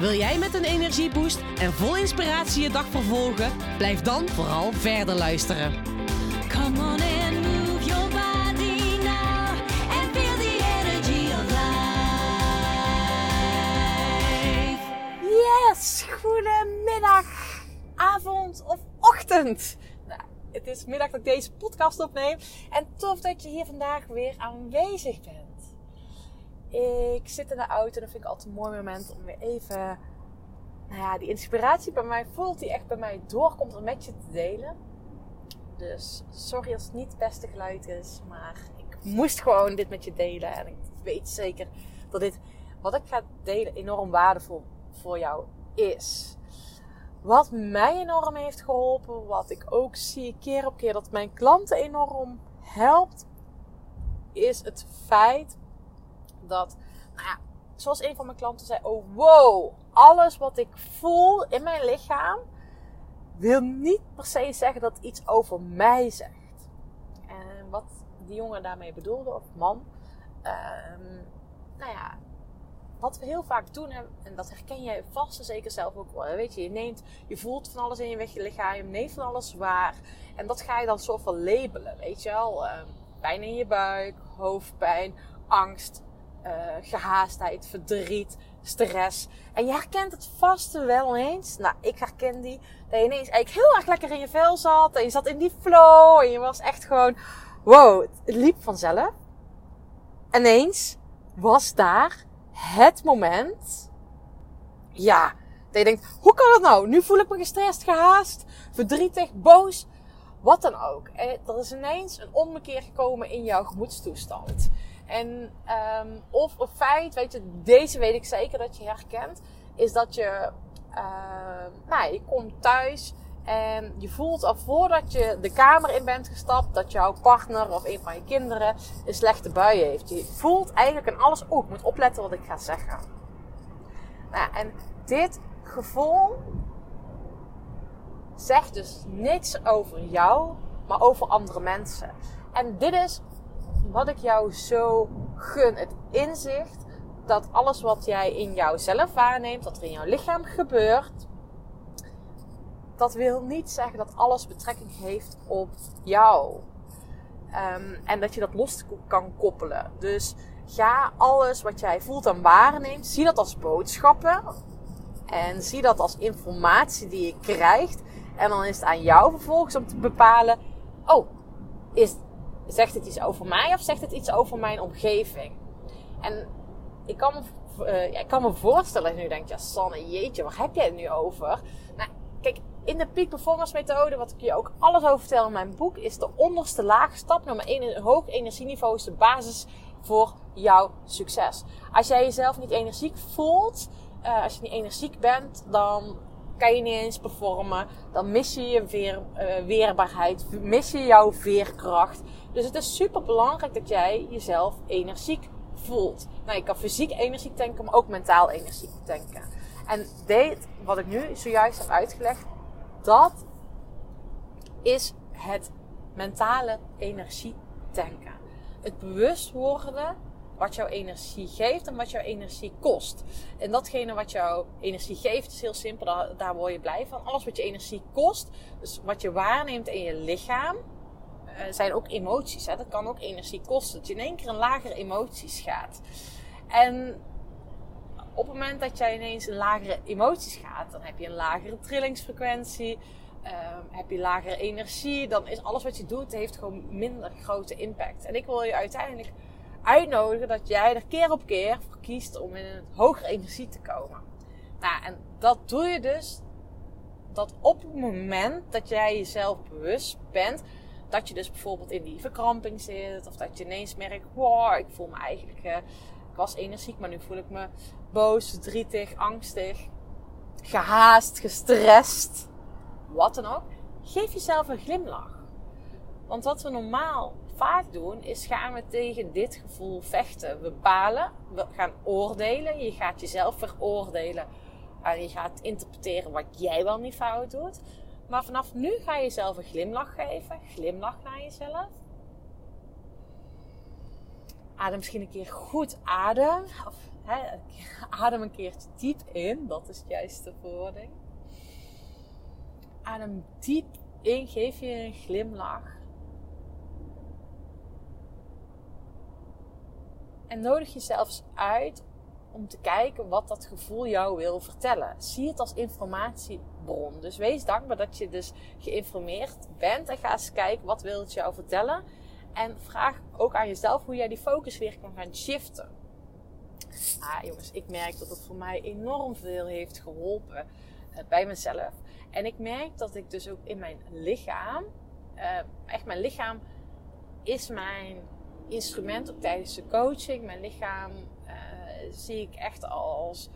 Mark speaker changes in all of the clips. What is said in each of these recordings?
Speaker 1: Wil jij met een energieboost en vol inspiratie je dag vervolgen? Blijf dan vooral verder luisteren.
Speaker 2: Come on and move your body now and feel the energy of life.
Speaker 3: Yes, goedemiddag, avond of ochtend. Nou, het is middag dat ik deze podcast opneem. En tof dat je hier vandaag weer aanwezig bent. Ik zit in de auto en dat vind ik altijd een mooi moment om weer even... Nou ja, die inspiratie bij mij voelt die echt bij mij doorkomt om met je te delen. Dus sorry als het niet het beste geluid is, maar ik moest gewoon dit met je delen. En ik weet zeker dat dit, wat ik ga delen, enorm waardevol voor jou is. Wat mij enorm heeft geholpen, wat ik ook zie keer op keer dat mijn klanten enorm helpt, is het feit dat, nou ja, zoals een van mijn klanten zei, oh wow, alles wat ik voel in mijn lichaam wil niet per se zeggen dat iets over mij zegt. En wat die jongen daarmee bedoelde, of man, ehm, nou ja, wat we heel vaak doen, en dat herken jij vast en zeker zelf ook wel. Weet je, je neemt, je voelt van alles in je weg, je lichaam, neemt van alles waar. En dat ga je dan soort van labelen, weet je wel. Ehm, pijn in je buik, hoofdpijn, angst, eh, gehaastheid, verdriet, stress. En je herkent het vast wel eens. Nou, ik herken die. Dat je ineens eigenlijk heel erg lekker in je vel zat. En je zat in die flow. En je was echt gewoon, wow, het liep vanzelf. En ineens was daar het moment. Ja, dat je denkt, hoe kan dat nou? Nu voel ik me gestrest, gehaast, verdrietig, boos. Wat dan ook. Er is ineens een ommekeer gekomen in jouw gemoedstoestand. En, um, of een feit, weet je, deze weet ik zeker dat je herkent, is dat je, uh, nou, je komt thuis en je voelt al voordat je de kamer in bent gestapt dat jouw partner of een van je kinderen een slechte bui heeft. Je voelt eigenlijk aan alles, oh, ik moet opletten wat ik ga zeggen. Nou, en dit gevoel zegt dus niks over jou, maar over andere mensen. En dit is wat ik jou zo gun. Het inzicht dat alles wat jij in jouzelf waarneemt, wat er in jouw lichaam gebeurt, dat wil niet zeggen dat alles betrekking heeft op jou. Um, en dat je dat los kan koppelen. Dus ga alles wat jij voelt en waarneemt, zie dat als boodschappen. En zie dat als informatie die je krijgt. En dan is het aan jou vervolgens om te bepalen: oh, is, zegt het iets over mij of zegt het iets over mijn omgeving? En ik kan me, uh, ik kan me voorstellen, nu denk je, ja, Sanne, jeetje, waar heb jij het nu over? Nou, kijk, in de Peak Performance methode, wat ik je ook alles over vertel in mijn boek, is de onderste laag, stap nummer 1 een hoog energieniveau, is de basis voor jouw succes. Als jij jezelf niet energiek voelt, uh, als je niet energiek bent, dan kan je niet eens performen. Dan mis je je weer, uh, weerbaarheid, mis je jouw veerkracht. Dus het is super belangrijk dat jij jezelf energiek voelt. Nou, je kan fysiek energiek tanken, maar ook mentaal energiek tanken. En dit, wat ik nu zojuist heb uitgelegd, dat is het mentale energie tanken. Het bewust worden wat jouw energie geeft en wat jouw energie kost. En datgene wat jouw energie geeft is heel simpel, daar, word je blij van. Alles wat je energie kost, dus wat je waarneemt in je lichaam, uh, zijn ook emoties. Hè? Dat kan ook energie kosten. Dat je in één keer een lagere emoties gaat. En op het moment dat jij ineens een lagere emoties gaat, dan heb je een lagere trillingsfrequentie. Um, heb je lagere energie, dan is alles wat je doet, heeft gewoon minder grote impact. En ik wil je uiteindelijk uitnodigen dat jij er keer op keer voor kiest om in een hogere energie te komen. Nou, en dat doe je dus dat op het moment dat jij jezelf bewust bent, dat je dus bijvoorbeeld in die verkramping zit, of dat je ineens merkt, wow, ik voel me eigenlijk, uh, ik was energiek, maar nu voel ik me boos, verdrietig, angstig, gehaast, gestrest. wat dan ook. Geef jezelf een glimlach. Want wat we normaal vaak doen, is gaan we tegen dit gevoel vechten. We balen, we gaan oordelen. Je gaat jezelf veroordelen. En je gaat interpreteren wat jij wel niet fout doet. Maar vanaf nu ga je jezelf een glimlach geven. Glimlach naar jezelf. Adem misschien een keer goed adem. Of adem een keertje diep in. Dat is juist de verwoording. Adem diep in. Geef je een glimlach. En nodig jezelf uit om te kijken wat dat gevoel jou wil vertellen. Zie het als informatiebron. Dus wees dankbaar dat je dus geïnformeerd bent. En ga eens kijken wat wil het jou vertellen. En vraag ook aan jezelf hoe jij die focus weer kan gaan shiften. Ah, jongens, ik merk dat het voor mij enorm veel heeft geholpen uh, bij mezelf. En ik merk dat ik dus ook in mijn lichaam, uh, echt mijn lichaam is mijn instrument ook tijdens de coaching. Mijn lichaam uh, zie ik echt als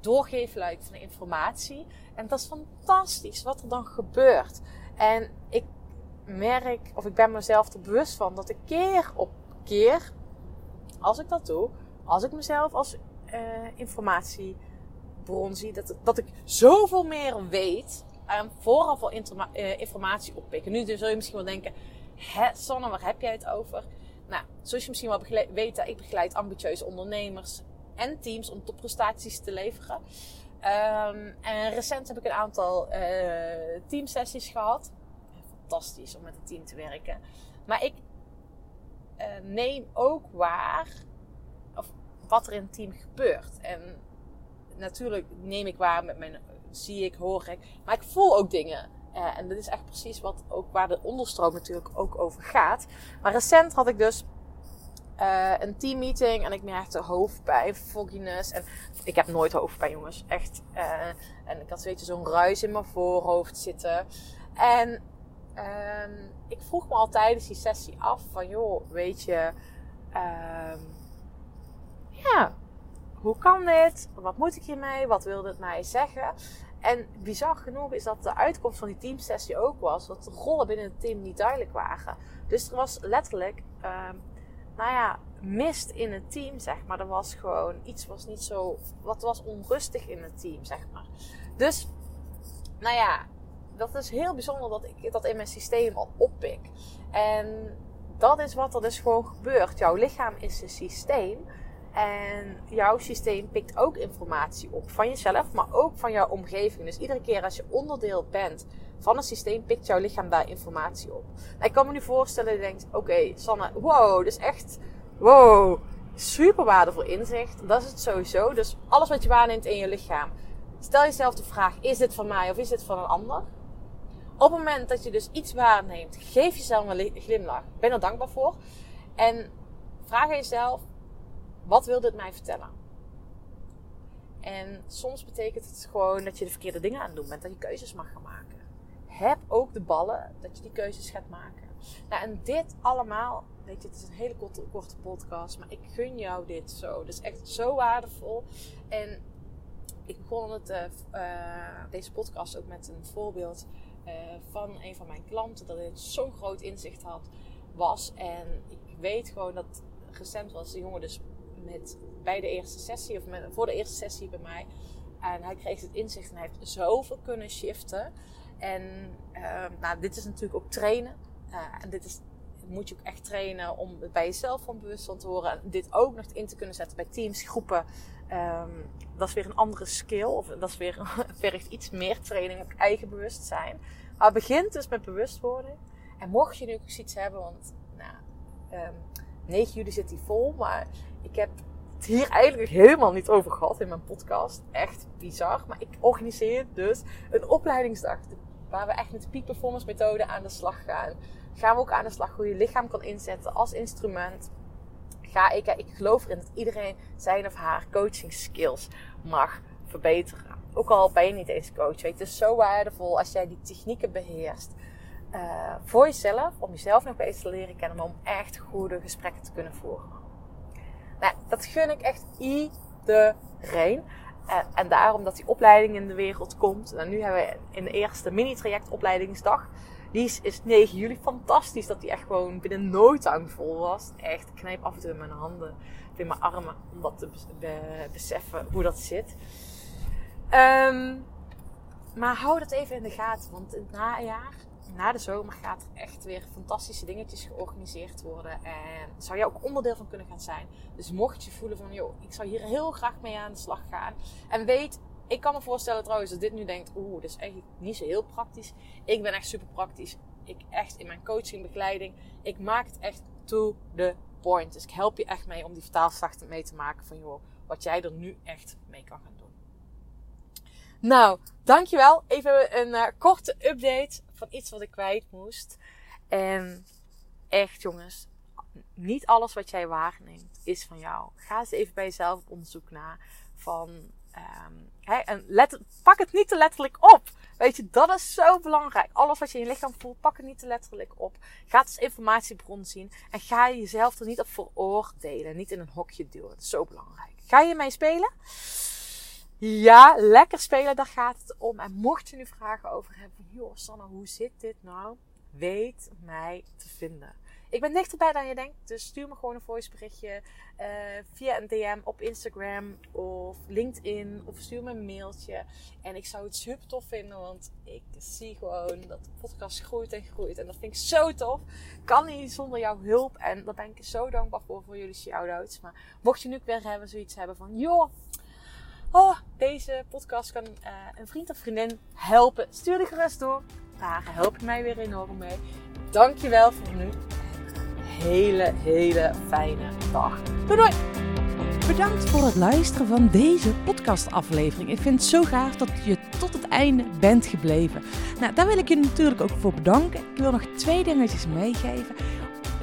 Speaker 3: doorgeefluik van informatie. En dat is fantastisch wat er dan gebeurt. En ik merk, of ik ben mezelf er bewust van, dat ik keer op keer, als ik dat doe, als ik mezelf als uh, informatiebron zie, dat, dat ik zoveel meer weet en vooral veel uh, informatie oppikken. Nu zul je misschien wel denken, hè, Sanne, waar heb jij het over? Nou, zoals je misschien wel weet, ik begeleid ambitieuze ondernemers en teams om topprestaties te leveren. Um, en recent heb ik een aantal uh, teamsessies gehad. Fantastisch om met een team te werken. Maar ik uh, neem ook waar of wat er in het team gebeurt. En natuurlijk neem ik waar met mijn, zie ik, hoor ik. Maar ik voel ook dingen. Uh, en dat is echt precies wat ook waar de onderstroom natuurlijk ook over gaat. Maar recent had ik dus uh, een teammeeting en ik merkte hoofdpijn, fogginess. En ik heb nooit hoofdpijn, jongens. Echt. Uh, en ik had je, zo'n ruis in mijn voorhoofd zitten. En um, ik vroeg me al tijdens die sessie af van, joh, weet je, um, ja, hoe kan dit? Wat moet ik hiermee? Wat wil dit mij zeggen? En bizar genoeg is dat de uitkomst van die teamsessie ook was dat de rollen binnen het team niet duidelijk waren. Dus er was letterlijk, um, nou ja, mist in het team, zeg maar. Er was gewoon iets was niet zo, wat was onrustig in het team, zeg maar. Dus, nou ja, dat is heel bijzonder dat ik dat in mijn systeem al oppik. En dat is wat er dus gewoon gebeurt. Jouw lichaam is een systeem. En jouw systeem pikt ook informatie op van jezelf, maar ook van jouw omgeving. Dus iedere keer als je onderdeel bent van een systeem, pikt jouw lichaam daar informatie op. Nou, ik kan me nu voorstellen dat je denkt: oké, Sanne, wow, dat is echt, wow, super waardevol inzicht. Dat is het sowieso. Dus alles wat je waarneemt in je lichaam, stel jezelf de vraag: is dit van mij of is dit van een ander? Op het moment dat je dus iets waarneemt, geef jezelf een glimlach. Ben er dankbaar voor. En vraag jezelf: wat wil dit mij vertellen? En soms betekent het gewoon dat je de verkeerde dingen aan het doen bent, dat je keuzes mag gaan maken. Heb ook de ballen dat je die keuzes gaat maken. Nou, en dit allemaal, weet je, het is een hele korte, korte podcast, maar ik gun jou dit zo. Het is echt zo waardevol. En ik begon het, uh, uh, deze podcast ook met een voorbeeld uh, van een van mijn klanten, dat hij zo'n groot inzicht had, was. En ik weet gewoon dat recent was de jongen dus met, bij de eerste sessie, of met, voor de eerste sessie bij mij. En hij kreeg het inzicht en hij heeft zoveel kunnen shiften. En uh, nou, dit is natuurlijk ook trainen. Uh, en dit is, moet je ook echt trainen om bij jezelf van bewustzijn te horen. En dit ook nog in te kunnen zetten bij teams, groepen. Um, dat is weer een andere skill. Of dat is weer, vergt iets meer training, ook eigen bewustzijn. Maar begint dus met bewustwording. En mocht je nu ook iets hebben, want nou, um, 9 juli zit hij vol. Maar ik heb het hier eigenlijk helemaal niet over gehad in mijn podcast. Echt bizar. Maar ik organiseer dus een opleidingsdag. Waar we echt met de peak performance methode aan de slag gaan. Gaan we ook aan de slag hoe je lichaam kan inzetten als instrument. Ga ik, ik geloof erin dat iedereen zijn of haar coaching skills mag verbeteren. Ook al ben je niet eens coach. Het is zo waardevol als jij die technieken beheerst. Uh, voor jezelf, om jezelf nog beter te leren kennen, om echt goede gesprekken te kunnen voeren. Nou, dat gun ik echt iedereen. En, daarom dat die opleiding in de wereld komt. En nu hebben we in de eerste mini-traject opleidingsdag. Die is, is 9 juli. Fantastisch dat die echt gewoon binnen no time vol was. Echt, ik knijp af en toe in mijn handen, in mijn armen. Om dat te bes- be- beseffen hoe dat zit. Ehm, maar hou dat even in de gaten. Want in het najaar, na de zomer, gaat er echt weer fantastische dingetjes georganiseerd worden. En zou jij ook onderdeel van kunnen gaan zijn. Dus mocht je voelen van, joh, ik zou hier heel graag mee aan de slag gaan. En weet, ik kan me voorstellen trouwens dat dit nu denkt, oeh, dat is eigenlijk niet zo heel praktisch. Ik ben echt super praktisch. Ik echt in mijn coaching, begeleiding, ik maak het echt to the point. Dus ik help je echt mee om die vertaalslag mee te maken van, joh, wat jij er nu echt mee kan gaan doen. Nou, dankjewel. Even een eh, korte update van iets wat ik kwijt moest. En echt jongens, niet alles wat jij waarneemt is van jou. Ga eens even bij jezelf op onderzoek na. Van, hè, en let, pak het niet te letterlijk op. Weet je, dat is zo belangrijk. Alles wat je in je lichaam voelt, pak het niet te letterlijk op. Ga het als informatiebron zien. En ga jezelf er niet op veroordelen. Niet in een hokje duwen. Dat is zo belangrijk. Ga je mee spelen? Ja, lekker spelen, daar gaat het om. En mocht je nu vragen over hebben van, joh Sanne, hoe zit dit nou? Weet mij te vinden. Ik ben dichterbij dan je denkt, dus stuur me gewoon een voiceberichtje eh, via een DM op Instagram of LinkedIn of stuur me een mailtje. En ik zou het super tof vinden, want ik zie gewoon dat de podcast groeit en groeit. En dat vind ik zo tof. Kan niet zonder jouw hulp en daar ben ik zo dankbaar voor, voor jullie shout-outs. Maar mocht je nu weer hebben, zoiets hebben van, joh, oh, deze podcast kan eh, een vriend of vriendin helpen. Stuur die gerust door. Daar help je mij weer enorm mee. Dankjewel voor nu. Hele, hele fijne dag. Doei!
Speaker 1: Bedankt voor het luisteren van deze podcastaflevering. Ik vind het zo gaaf dat je tot het einde bent gebleven. Nou, daar wil ik je natuurlijk ook voor bedanken. Ik wil nog twee dingetjes meegeven.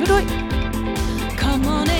Speaker 1: maken. Doei doei!
Speaker 2: Come on